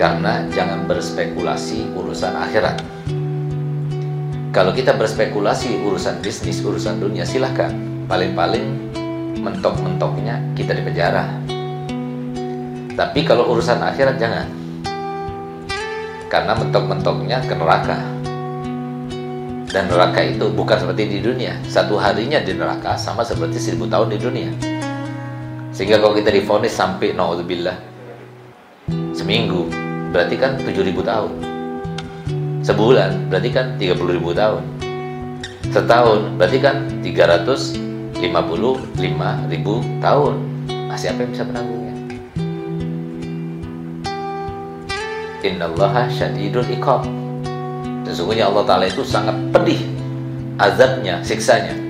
Karena jangan berspekulasi urusan akhirat. Kalau kita berspekulasi urusan bisnis, urusan dunia, silahkan. Paling-paling mentok-mentoknya kita di penjara. Tapi kalau urusan akhirat jangan. Karena mentok-mentoknya ke neraka. Dan neraka itu bukan seperti di dunia. Satu harinya di neraka sama seperti seribu tahun di dunia. Sehingga kalau kita difonis sampai naudzubillah seminggu, berarti kan 7000 tahun. Sebulan berarti kan 30.000 tahun. Setahun berarti kan 355.000 tahun. Nah, siapa yang bisa menanggungnya? Innallaha syadidul iqab. Sesungguhnya Allah Ta'ala itu sangat pedih azabnya, siksanya